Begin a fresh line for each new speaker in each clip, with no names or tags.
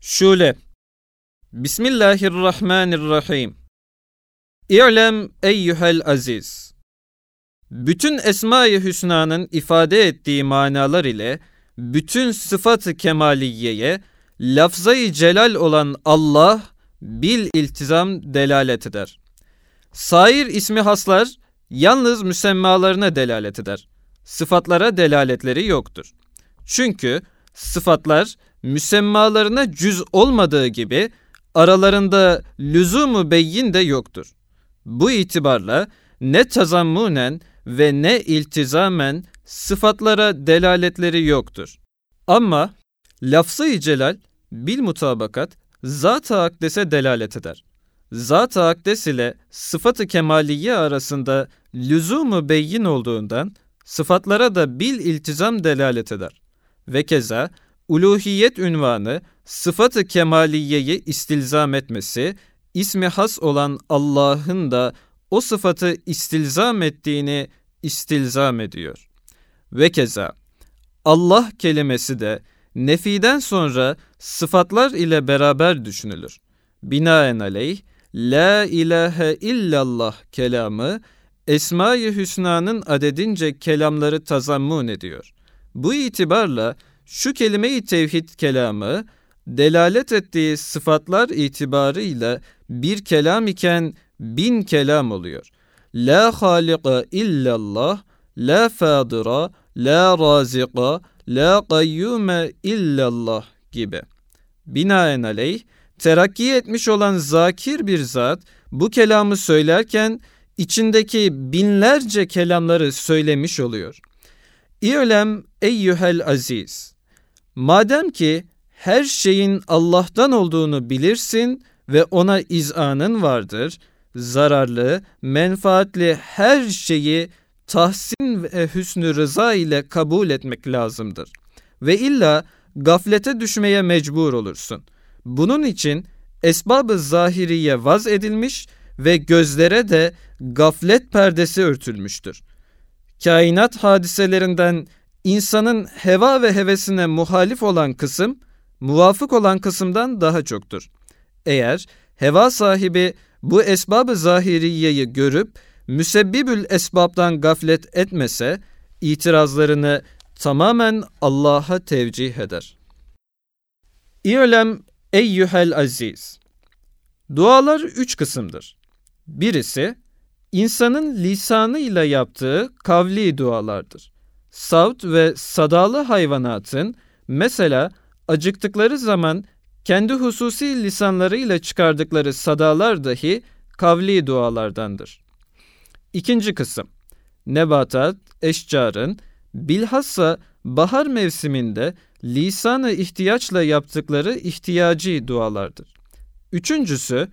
Şule Bismillahirrahmanirrahim İ'lem eyyühel aziz Bütün Esma-i Hüsna'nın ifade ettiği manalar ile bütün sıfat-ı kemaliyeye lafzayı celal olan Allah bil iltizam delalet eder. Sair ismi haslar yalnız müsemmalarına delalet eder. Sıfatlara delaletleri yoktur. Çünkü sıfatlar müsemmalarına cüz olmadığı gibi aralarında lüzumu beyin de yoktur. Bu itibarla ne tazammunen ve ne iltizamen sıfatlara delaletleri yoktur. Ama lafzı-i celal bil mutabakat zat-ı akdese delalet eder. Zat-ı akdes ile sıfatı kemaliye arasında lüzumu beyin olduğundan sıfatlara da bil iltizam delalet eder. Ve keza uluhiyet ünvanı sıfatı kemaliyeyi istilzam etmesi, ismi has olan Allah'ın da o sıfatı istilzam ettiğini istilzam ediyor. Ve keza Allah kelimesi de nefiden sonra sıfatlar ile beraber düşünülür. Binaenaleyh La ilahe illallah kelamı Esma-i Hüsna'nın adedince kelamları tazammun ediyor. Bu itibarla şu kelime-i tevhid kelamı delalet ettiği sıfatlar itibarıyla bir kelam iken bin kelam oluyor. La halika illallah, la fadira, la razika, la kayyume illallah gibi. Binaenaleyh terakki etmiş olan zakir bir zat bu kelamı söylerken içindeki binlerce kelamları söylemiş oluyor. İ'lem eyyühel aziz. Madem ki her şeyin Allah'tan olduğunu bilirsin ve ona izanın vardır, zararlı, menfaatli her şeyi tahsin ve hüsnü rıza ile kabul etmek lazımdır. Ve illa gaflete düşmeye mecbur olursun. Bunun için esbab-ı zahiriye vaz edilmiş ve gözlere de gaflet perdesi örtülmüştür. Kainat hadiselerinden insanın heva ve hevesine muhalif olan kısım, muvafık olan kısımdan daha çoktur. Eğer heva sahibi bu esbab-ı zahiriyeyi görüp müsebbibül esbabdan gaflet etmese, itirazlarını tamamen Allah'a tevcih eder. İ'lem eyyühel aziz. Dualar üç kısımdır. Birisi, insanın lisanıyla yaptığı kavli dualardır. Savt ve sadalı hayvanatın mesela acıktıkları zaman kendi hususi lisanlarıyla çıkardıkları sadalar dahi kavli dualardandır. İkinci kısım Nebatat, eşcarın bilhassa bahar mevsiminde lisanı ihtiyaçla yaptıkları ihtiyacı dualardır. Üçüncüsü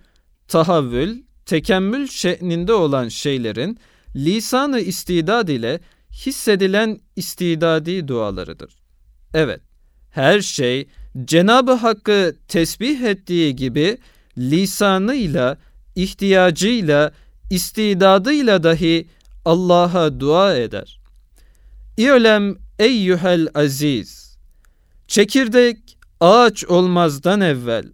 tahavvül, tekemmül şeklinde olan şeylerin lisanı istidad ile hissedilen istidadi dualarıdır. Evet, her şey Cenab-ı Hakk'ı tesbih ettiği gibi lisanıyla, ihtiyacıyla, istidadıyla dahi Allah'a dua eder. İ'lem eyyühel aziz. Çekirdek ağaç olmazdan evvel,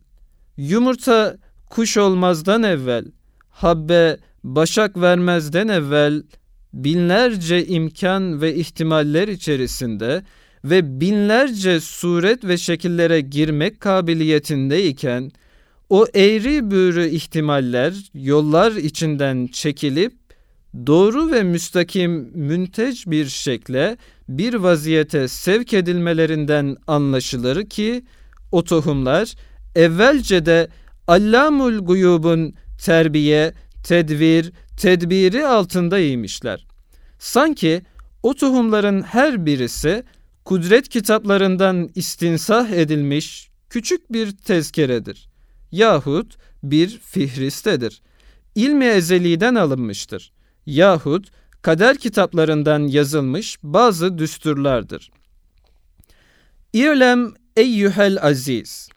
yumurta kuş olmazdan evvel, habbe başak vermezden evvel binlerce imkan ve ihtimaller içerisinde ve binlerce suret ve şekillere girmek kabiliyetindeyken o eğri büğrü ihtimaller yollar içinden çekilip doğru ve müstakim münteç bir şekle bir vaziyete sevk edilmelerinden anlaşılır ki o tohumlar evvelce de Allamul Guyub'un terbiye, tedvir, tedbiri altındaymışlar. Sanki o tohumların her birisi kudret kitaplarından istinsah edilmiş küçük bir tezkeredir. Yahut bir fihristedir. İlmi ezeliden alınmıştır. Yahut kader kitaplarından yazılmış bazı düsturlardır. İ'lem eyyühel aziz.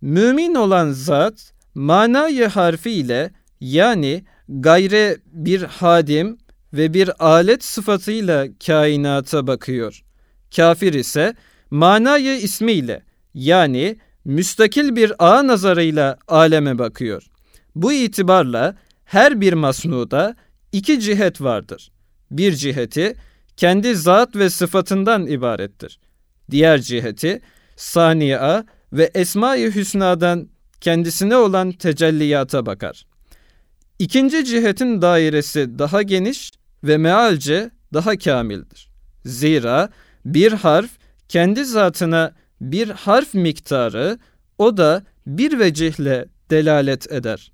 Mümin olan zat manayı harfiyle yani gayre bir hadim ve bir alet sıfatıyla kainata bakıyor. Kafir ise manayı ismiyle yani müstakil bir ağ nazarıyla aleme bakıyor. Bu itibarla her bir masnuda iki cihet vardır. Bir ciheti kendi zat ve sıfatından ibarettir. Diğer ciheti saniye ve Esma-i Hüsna'dan kendisine olan tecelliyata bakar. İkinci cihetin dairesi daha geniş ve mealce daha kamildir. Zira bir harf kendi zatına bir harf miktarı o da bir vecihle delalet eder.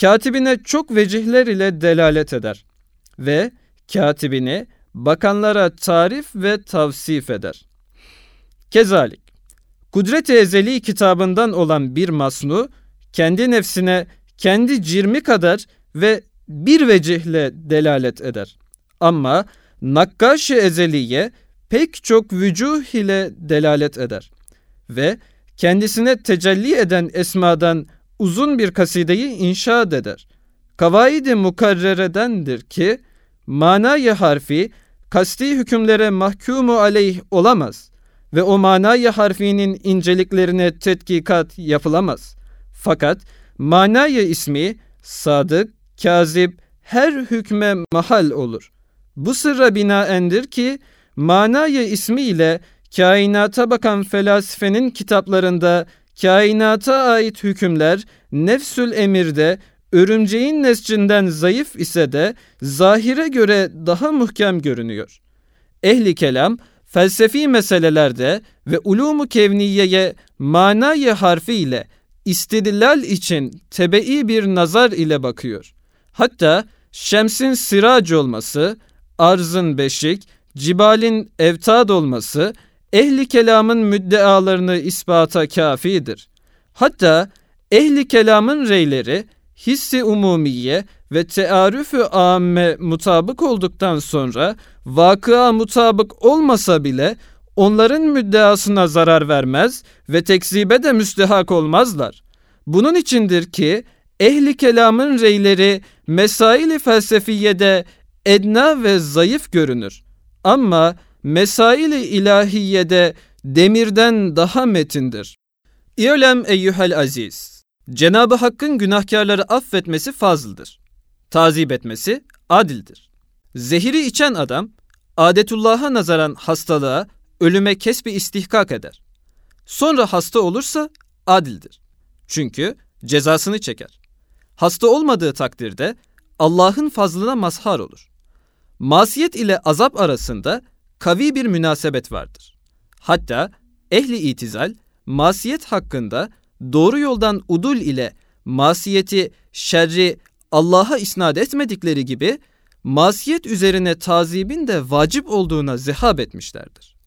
Katibine çok vecihler ile delalet eder ve katibini bakanlara tarif ve tavsif eder. Kezalik, Kudret-i Ezeli kitabından olan bir masnu, kendi nefsine kendi cirmi kadar ve bir vecihle delalet eder. Ama Nakkaş-ı Ezeliye pek çok vücuh ile delalet eder. Ve kendisine tecelli eden esmadan uzun bir kasideyi inşa eder. Kavaid-i mukarreredendir ki, manayı harfi kasti hükümlere mahkumu aleyh olamaz ve o manayı harfinin inceliklerine tetkikat yapılamaz. Fakat manayı ismi sadık, kazip, her hükme mahal olur. Bu sırra binaendir ki manayı ismiyle kainata bakan felsefenin kitaplarında kainata ait hükümler nefsül emirde örümceğin nescinden zayıf ise de zahire göre daha muhkem görünüyor. Ehli kelam felsefi meselelerde ve ulumu kevniyeye manayı harfi ile istidlal için tebe'i bir nazar ile bakıyor. Hatta şemsin sirac olması, arzın beşik, cibalin evtad olması ehli kelamın müddealarını ispata kafidir. Hatta ehli kelamın reyleri hissi umumiye ve tearüfü amme mutabık olduktan sonra vakıa mutabık olmasa bile onların müddeasına zarar vermez ve tekzibe de müstehak olmazlar. Bunun içindir ki ehli kelamın reyleri mesaili felsefiyede edna ve zayıf görünür. Ama mesaili ilahiyede demirden daha metindir. İ'lem eyyuhel aziz. Cenab-ı Hakk'ın günahkarları affetmesi fazıldır. Tazip etmesi adildir. Zehiri içen adam adetullah'a nazaran hastalığa, ölüme kesbi istihkak eder. Sonra hasta olursa adildir. Çünkü cezasını çeker. Hasta olmadığı takdirde Allah'ın fazlına mazhar olur. Masiyet ile azap arasında kavi bir münasebet vardır. Hatta ehli itizal masiyet hakkında doğru yoldan udul ile masiyeti, şerri Allah'a isnat etmedikleri gibi masiyet üzerine tazibin de vacip olduğuna zehab etmişlerdir.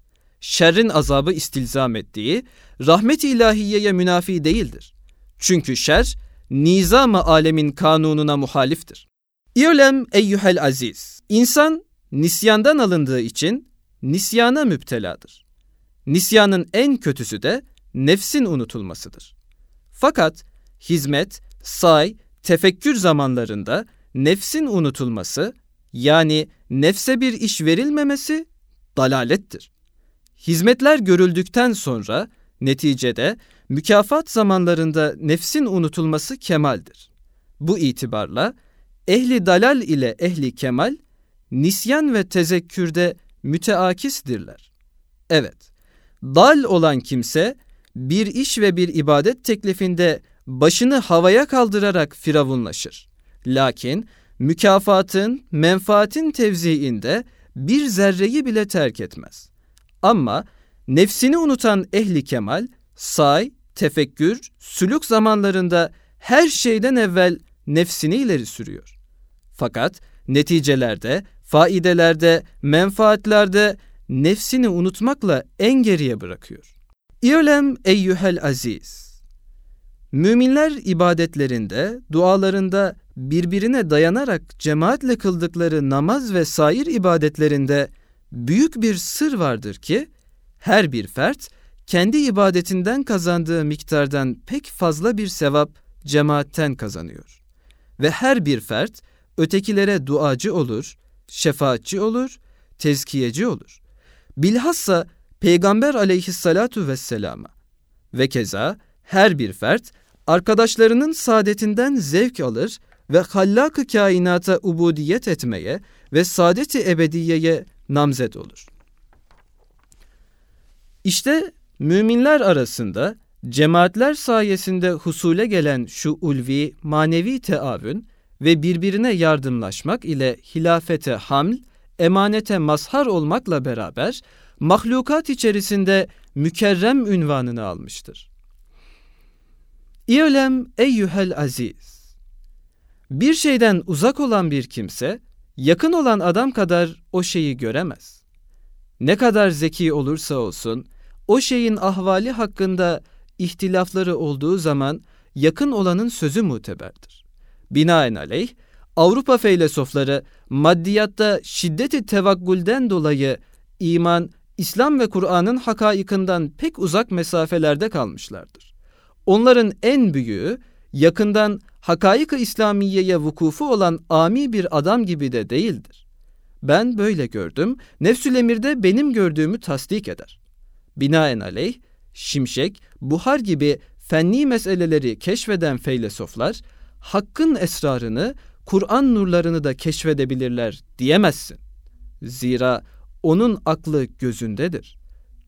Şerrin azabı istilzam ettiği rahmet-i ilahiyeye münafi değildir. Çünkü şer nizam-ı alemin kanununa muhaliftir. İ'lem eyyuhel aziz. İnsan nisyandan alındığı için nisyana müpteladır. Nisyanın en kötüsü de nefsin unutulmasıdır. Fakat hizmet, say, tefekkür zamanlarında nefsin unutulması yani nefse bir iş verilmemesi dalalettir. Hizmetler görüldükten sonra neticede mükafat zamanlarında nefsin unutulması kemaldir. Bu itibarla ehli dalal ile ehli kemal nisyan ve tezekkürde müteakisdirler. Evet, dal olan kimse bir iş ve bir ibadet teklifinde başını havaya kaldırarak firavunlaşır. Lakin mükafatın, menfaatin tevziinde bir zerreyi bile terk etmez. Ama nefsini unutan ehli kemal, say, tefekkür, sülük zamanlarında her şeyden evvel nefsini ileri sürüyor. Fakat neticelerde, faidelerde, menfaatlerde nefsini unutmakla en geriye bırakıyor. İ'lem eyyuhel aziz. Müminler ibadetlerinde, dualarında birbirine dayanarak cemaatle kıldıkları namaz ve sair ibadetlerinde büyük bir sır vardır ki her bir fert kendi ibadetinden kazandığı miktardan pek fazla bir sevap cemaatten kazanıyor. Ve her bir fert ötekilere duacı olur, şefaatçi olur, tezkiyeci olur. Bilhassa Peygamber aleyhissalatu vesselama ve keza Her bir fert arkadaşlarının saadetinden zevk alır ve hallak-ı kainata ubudiyet etmeye ve saadeti ebediyeye namzet olur. İşte müminler arasında cemaatler sayesinde husule gelen şu ulvi, manevi teavün ve birbirine yardımlaşmak ile hilafete haml, emanete mazhar olmakla beraber mahlukat içerisinde mükerrem ünvanını almıştır. İ'lem eyyühel aziz. Bir şeyden uzak olan bir kimse, yakın olan adam kadar o şeyi göremez. Ne kadar zeki olursa olsun, o şeyin ahvali hakkında ihtilafları olduğu zaman yakın olanın sözü muteberdir. Binaenaleyh, Avrupa feylesofları maddiyatta şiddeti tevakkülden dolayı iman, İslam ve Kur'an'ın hakaikından pek uzak mesafelerde kalmışlardır. Onların en büyüğü yakından hakaik-ı İslamiye'ye vukufu olan ami bir adam gibi de değildir. Ben böyle gördüm, nefsül emirde benim gördüğümü tasdik eder. Binaenaleyh, şimşek, buhar gibi fenni meseleleri keşfeden feylesoflar, hakkın esrarını, Kur'an nurlarını da keşfedebilirler diyemezsin. Zira onun aklı gözündedir.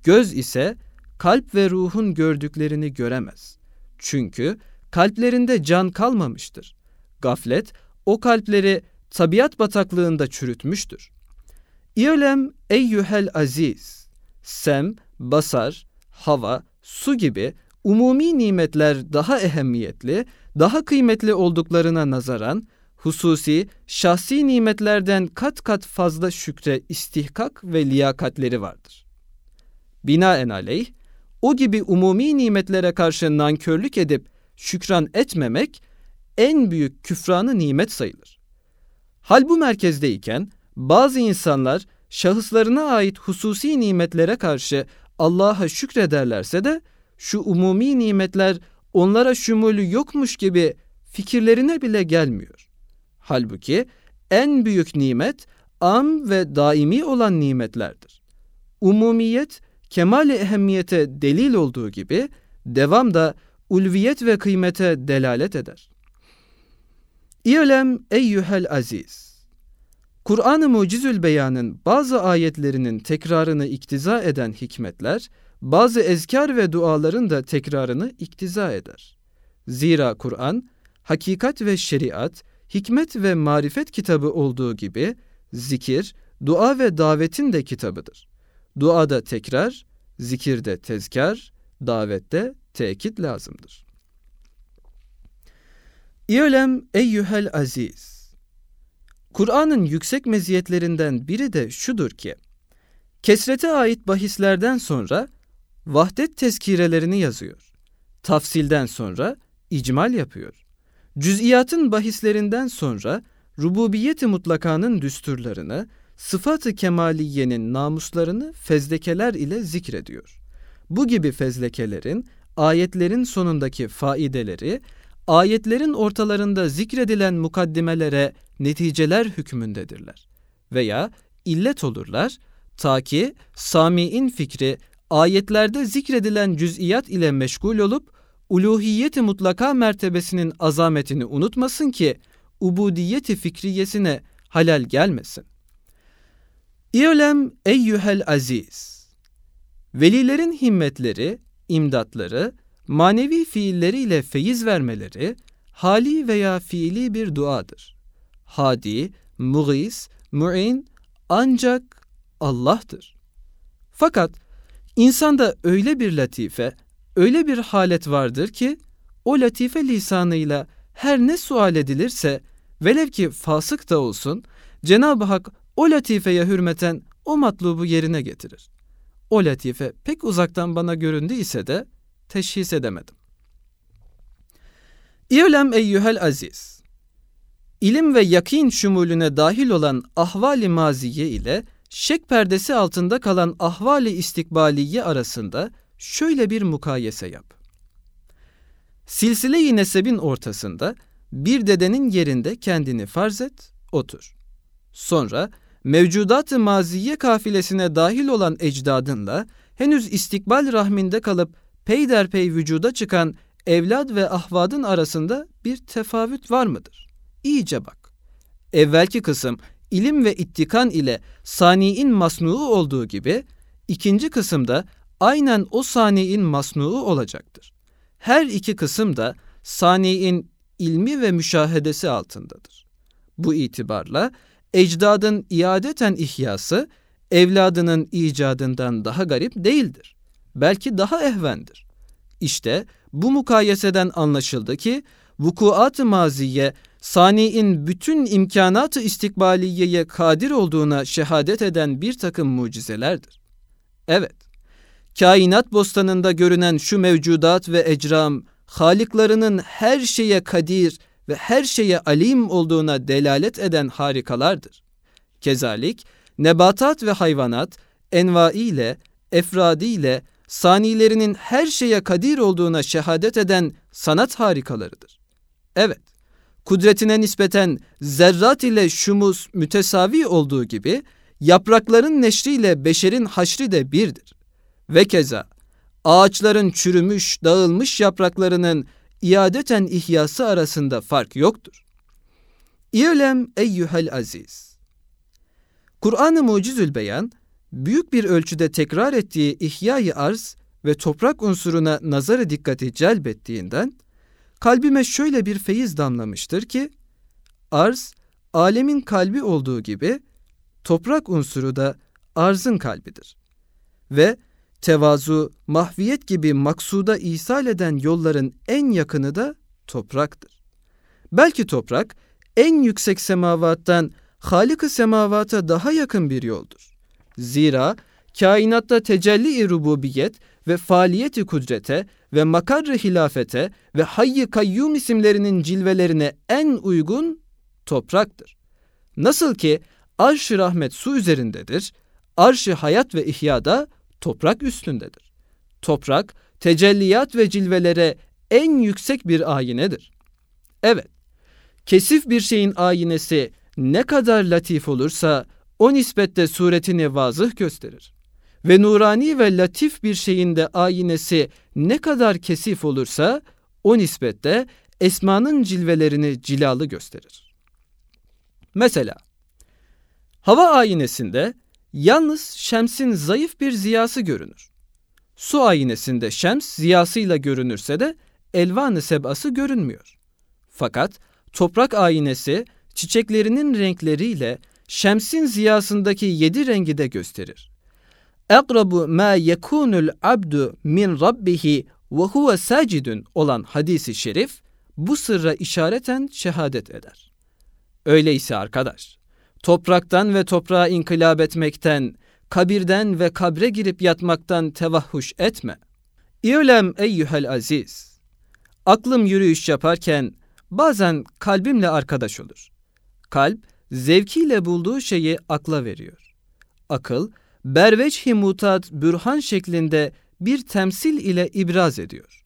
Göz ise kalp ve ruhun gördüklerini göremez. Çünkü kalplerinde can kalmamıştır. Gaflet o kalpleri tabiat bataklığında çürütmüştür. İ'lem eyyühel aziz, sem, basar, hava, su gibi umumi nimetler daha ehemmiyetli, daha kıymetli olduklarına nazaran hususi, şahsi nimetlerden kat kat fazla şükre istihkak ve liyakatleri vardır. Binaenaleyh, o gibi umumi nimetlere karşı nankörlük edip şükran etmemek en büyük küfranı nimet sayılır. Hal bu merkezdeyken bazı insanlar şahıslarına ait hususi nimetlere karşı Allah'a şükrederlerse de şu umumi nimetler onlara şumulü yokmuş gibi fikirlerine bile gelmiyor. Halbuki en büyük nimet am ve daimi olan nimetlerdir. Umumiyet kemali ehemmiyete delil olduğu gibi devam da ulviyet ve kıymete delalet eder. İ'lem eyyühel aziz. Kur'an-ı Mucizül Beyan'ın bazı ayetlerinin tekrarını iktiza eden hikmetler, bazı ezkar ve duaların da tekrarını iktiza eder. Zira Kur'an, hakikat ve şeriat, hikmet ve marifet kitabı olduğu gibi zikir, dua ve davetin de kitabıdır. Duada tekrar, zikirde tezkar, davette tekit lazımdır. İ'lem eyyühel aziz. Kur'an'ın yüksek meziyetlerinden biri de şudur ki, kesrete ait bahislerden sonra vahdet tezkirelerini yazıyor. Tafsilden sonra icmal yapıyor. Cüz'iyatın bahislerinden sonra rububiyeti mutlakanın düsturlarını, sıfatı kemaliyenin namuslarını fezlekeler ile zikrediyor. Bu gibi fezlekelerin ayetlerin sonundaki faideleri, ayetlerin ortalarında zikredilen mukaddimelere neticeler hükmündedirler. Veya illet olurlar ta ki sami'in fikri ayetlerde zikredilen cüz'iyat ile meşgul olup uluhiyeti mutlaka mertebesinin azametini unutmasın ki ubudiyeti fikriyesine halal gelmesin. İ'lem eyyühel aziz. Velilerin himmetleri, imdatları, manevi fiilleriyle feyiz vermeleri, hali veya fiili bir duadır. Hadi, muğis, mu'in ancak Allah'tır. Fakat insanda öyle bir latife, öyle bir halet vardır ki o latife lisanıyla her ne sual edilirse velev ki fasık da olsun Cenab-ı Hak o latifeye hürmeten o matlubu yerine getirir. O latife pek uzaktan bana göründü ise de teşhis edemedim. İ'lem eyyühel aziz. İlim ve yakin şumulüne dahil olan ahvali maziye ile şek perdesi altında kalan ahvali istikbaliye arasında şöyle bir mukayese yap. Silsile-i nesebin ortasında bir dedenin yerinde kendini farz et, otur. Sonra mevcudat-ı maziye kafilesine dahil olan ecdadınla henüz istikbal rahminde kalıp peyderpey vücuda çıkan evlad ve ahvadın arasında bir tefavüt var mıdır? İyice bak. Evvelki kısım ilim ve ittikan ile sani'in masnuğu olduğu gibi ikinci kısımda aynen o sani'in masnuğu olacaktır. Her iki kısım da sani'in ilmi ve müşahedesi altındadır. Bu itibarla ecdadın iadeten ihyası evladının icadından daha garip değildir. Belki daha ehvendir. İşte bu mukayeseden anlaşıldı ki vukuat-ı maziye sani'in bütün imkanatı istikbaliyeye kadir olduğuna şehadet eden bir takım mucizelerdir. Evet, kainat bostanında görünen şu mevcudat ve ecram, haliklarının her şeye kadir ve her şeye alim olduğuna delalet eden harikalardır. Kezalik, nebatat ve hayvanat, envaiyle, efradiyle, sanilerinin her şeye kadir olduğuna şehadet eden sanat harikalarıdır. Evet, kudretine nispeten zerrat ile şumus mütesavi olduğu gibi, yaprakların neşriyle beşerin haşri de birdir. Ve keza, ağaçların çürümüş, dağılmış yapraklarının iadeten ihyası arasında fark yoktur. İ'lem eyyühel aziz. Kur'an-ı Mucizül Beyan, büyük bir ölçüde tekrar ettiği ihyayı arz ve toprak unsuruna nazarı dikkati celbettiğinden, kalbime şöyle bir feyiz damlamıştır ki, arz, alemin kalbi olduğu gibi, toprak unsuru da arzın kalbidir. Ve tevazu, mahviyet gibi maksuda ishal eden yolların en yakını da topraktır. Belki toprak, en yüksek semavattan Halik-ı semavata daha yakın bir yoldur. Zira kainatta tecelli-i rububiyet ve faaliyeti kudrete ve makarr hilafete ve hayy kayyum isimlerinin cilvelerine en uygun topraktır. Nasıl ki arş-ı rahmet su üzerindedir, arş-ı hayat ve ihyada toprak üstündedir. Toprak, tecelliyat ve cilvelere en yüksek bir ayinedir. Evet, kesif bir şeyin ayinesi ne kadar latif olursa o nispette suretini vazıh gösterir. Ve nurani ve latif bir şeyin de ayinesi ne kadar kesif olursa o nispette esmanın cilvelerini cilalı gösterir. Mesela hava ayinesinde yalnız şemsin zayıf bir ziyası görünür. Su ayinesinde şems ziyasıyla görünürse de elvan-ı sebası görünmüyor. Fakat toprak ayinesi çiçeklerinin renkleriyle şemsin ziyasındaki yedi rengi de gösterir. Ekrabu ma yekunul abdu min rabbihi ve huve sacidun olan hadisi şerif bu sırra işareten şehadet eder. Öyleyse arkadaş, topraktan ve toprağa inkılap etmekten, kabirden ve kabre girip yatmaktan tevahhuş etme. İ'lem eyyühel aziz. Aklım yürüyüş yaparken bazen kalbimle arkadaş olur. Kalp, zevkiyle bulduğu şeyi akla veriyor. Akıl, berveçhi mutat bürhan şeklinde bir temsil ile ibraz ediyor.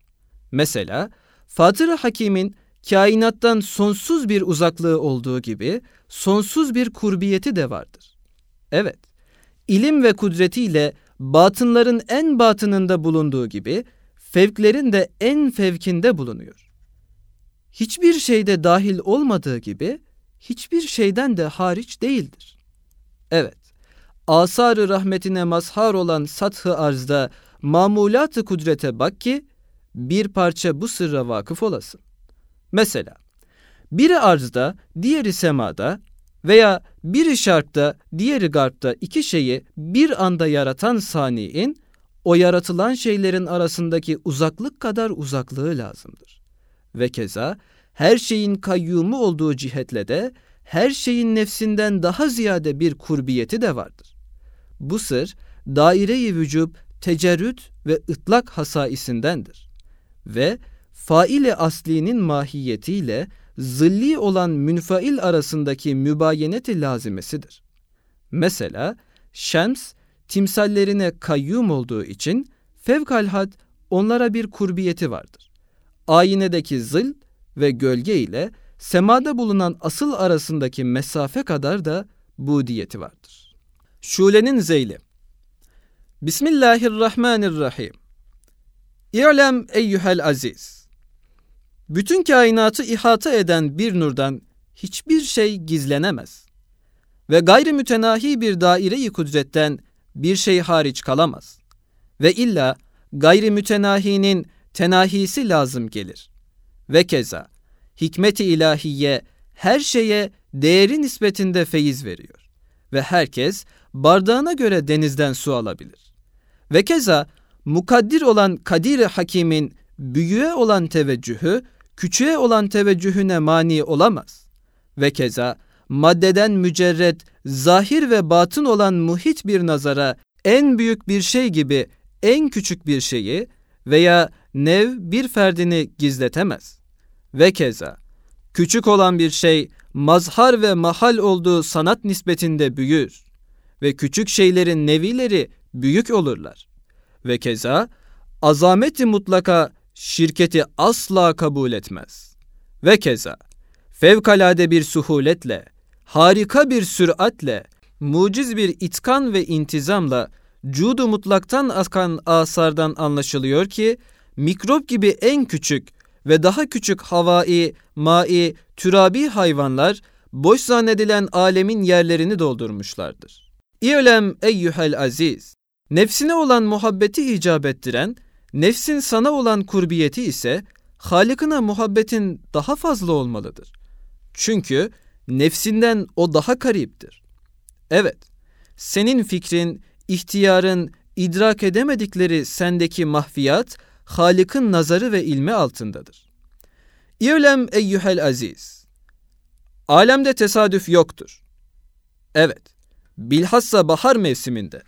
Mesela, Fatır Hakim'in kainattan sonsuz bir uzaklığı olduğu gibi sonsuz bir kurbiyeti de vardır. Evet, ilim ve kudretiyle batınların en batınında bulunduğu gibi fevklerin de en fevkinde bulunuyor. Hiçbir şeyde dahil olmadığı gibi hiçbir şeyden de hariç değildir. Evet, asar-ı rahmetine mazhar olan sathı arzda mamulat-ı kudrete bak ki bir parça bu sırra vakıf olasın. Mesela biri arzda, diğeri semada veya biri şarkta, diğeri garpta iki şeyi bir anda yaratan saniin, o yaratılan şeylerin arasındaki uzaklık kadar uzaklığı lazımdır. Ve keza her şeyin kayyumu olduğu cihetle de her şeyin nefsinden daha ziyade bir kurbiyeti de vardır. Bu sır daire-i vücub, tecerrüt ve ıtlak hasaisindendir. Ve faile aslinin mahiyetiyle zilli olan münfail arasındaki mübayeneti lazimesidir. Mesela şems timsallerine kayyum olduğu için fevkalhad onlara bir kurbiyeti vardır. Ayinedeki zil ve gölge ile semada bulunan asıl arasındaki mesafe kadar da budiyeti vardır. Şule'nin zeyli Bismillahirrahmanirrahim İ'lem eyyühel aziz Bütün kainatı ihata eden bir nurdan hiçbir şey gizlenemez. Ve gayri mütenahi bir daire-i kudretten bir şey hariç kalamaz. Ve illa gayri mütenahinin tenahisi lazım gelir. Ve keza hikmet-i ilahiye her şeye değeri nispetinde feyiz veriyor. Ve herkes bardağına göre denizden su alabilir. Ve keza mukaddir olan kadir Hakim'in büyüğe olan teveccühü, küçüğe olan teveccühüne mani olamaz. Ve keza maddeden mücerret, zahir ve batın olan muhit bir nazara en büyük bir şey gibi en küçük bir şeyi veya nev bir ferdini gizletemez. Ve keza küçük olan bir şey mazhar ve mahal olduğu sanat nispetinde büyür ve küçük şeylerin nevileri büyük olurlar. Ve keza azameti mutlaka şirketi asla kabul etmez. Ve keza fevkalade bir suhuletle, harika bir süratle, muciz bir itkan ve intizamla cudu mutlaktan akan asardan anlaşılıyor ki mikrop gibi en küçük ve daha küçük havai, mai, türabi hayvanlar boş zannedilen alemin yerlerini doldurmuşlardır. İ'lem eyyuhel aziz, nefsine olan muhabbeti icap ettiren, nefsin sana olan kurbiyeti ise Halık'ına muhabbetin daha fazla olmalıdır. Çünkü nefsinden o daha kariptir. Evet, senin fikrin, ihtiyarın, idrak edemedikleri sendeki mahfiyat, Halık'ın nazarı ve ilmi altındadır. İ'lem eyyuhel aziz. Alemde tesadüf yoktur. Evet, bilhassa bahar mevsiminde,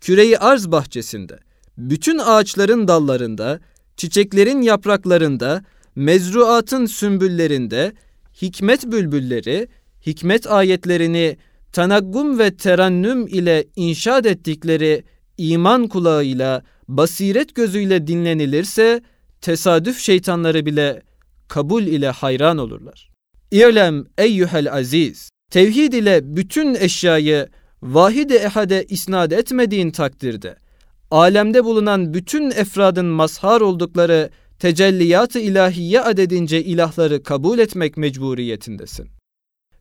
küreyi arz bahçesinde, bütün ağaçların dallarında, çiçeklerin yapraklarında, mezruatın sümbüllerinde, hikmet bülbülleri, hikmet ayetlerini tanaggum ve terannüm ile inşaat ettikleri iman kulağıyla, basiret gözüyle dinlenilirse, tesadüf şeytanları bile kabul ile hayran olurlar. İ'lem eyyuhel aziz, tevhid ile bütün eşyayı vahid-i ehade isnat etmediğin takdirde, alemde bulunan bütün efradın mazhar oldukları tecelliyat-ı ilahiye adedince ilahları kabul etmek mecburiyetindesin.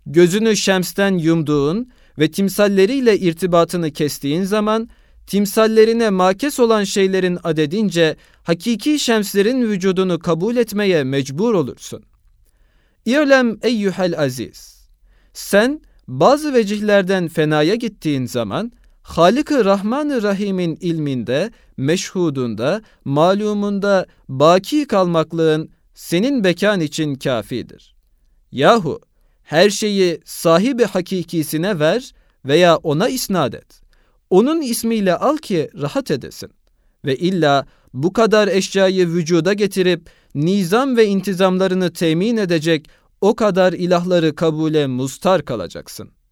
Gözünü şemsten yumduğun ve timsalleriyle irtibatını kestiğin zaman, timsallerine makes olan şeylerin adedince hakiki şemslerin vücudunu kabul etmeye mecbur olursun. İ'lem eyyuhel aziz. Sen bazı vecihlerden fenaya gittiğin zaman Halık-ı Rahman-ı Rahim'in ilminde, meşhudunda, malumunda baki kalmaklığın senin bekan için kafidir. Yahu her şeyi sahibi hakikisine ver veya ona isnat et. Onun ismiyle al ki rahat edesin. Ve illa bu kadar eşyayı vücuda getirip nizam ve intizamlarını temin edecek o kadar ilahları kabule mustar kalacaksın.''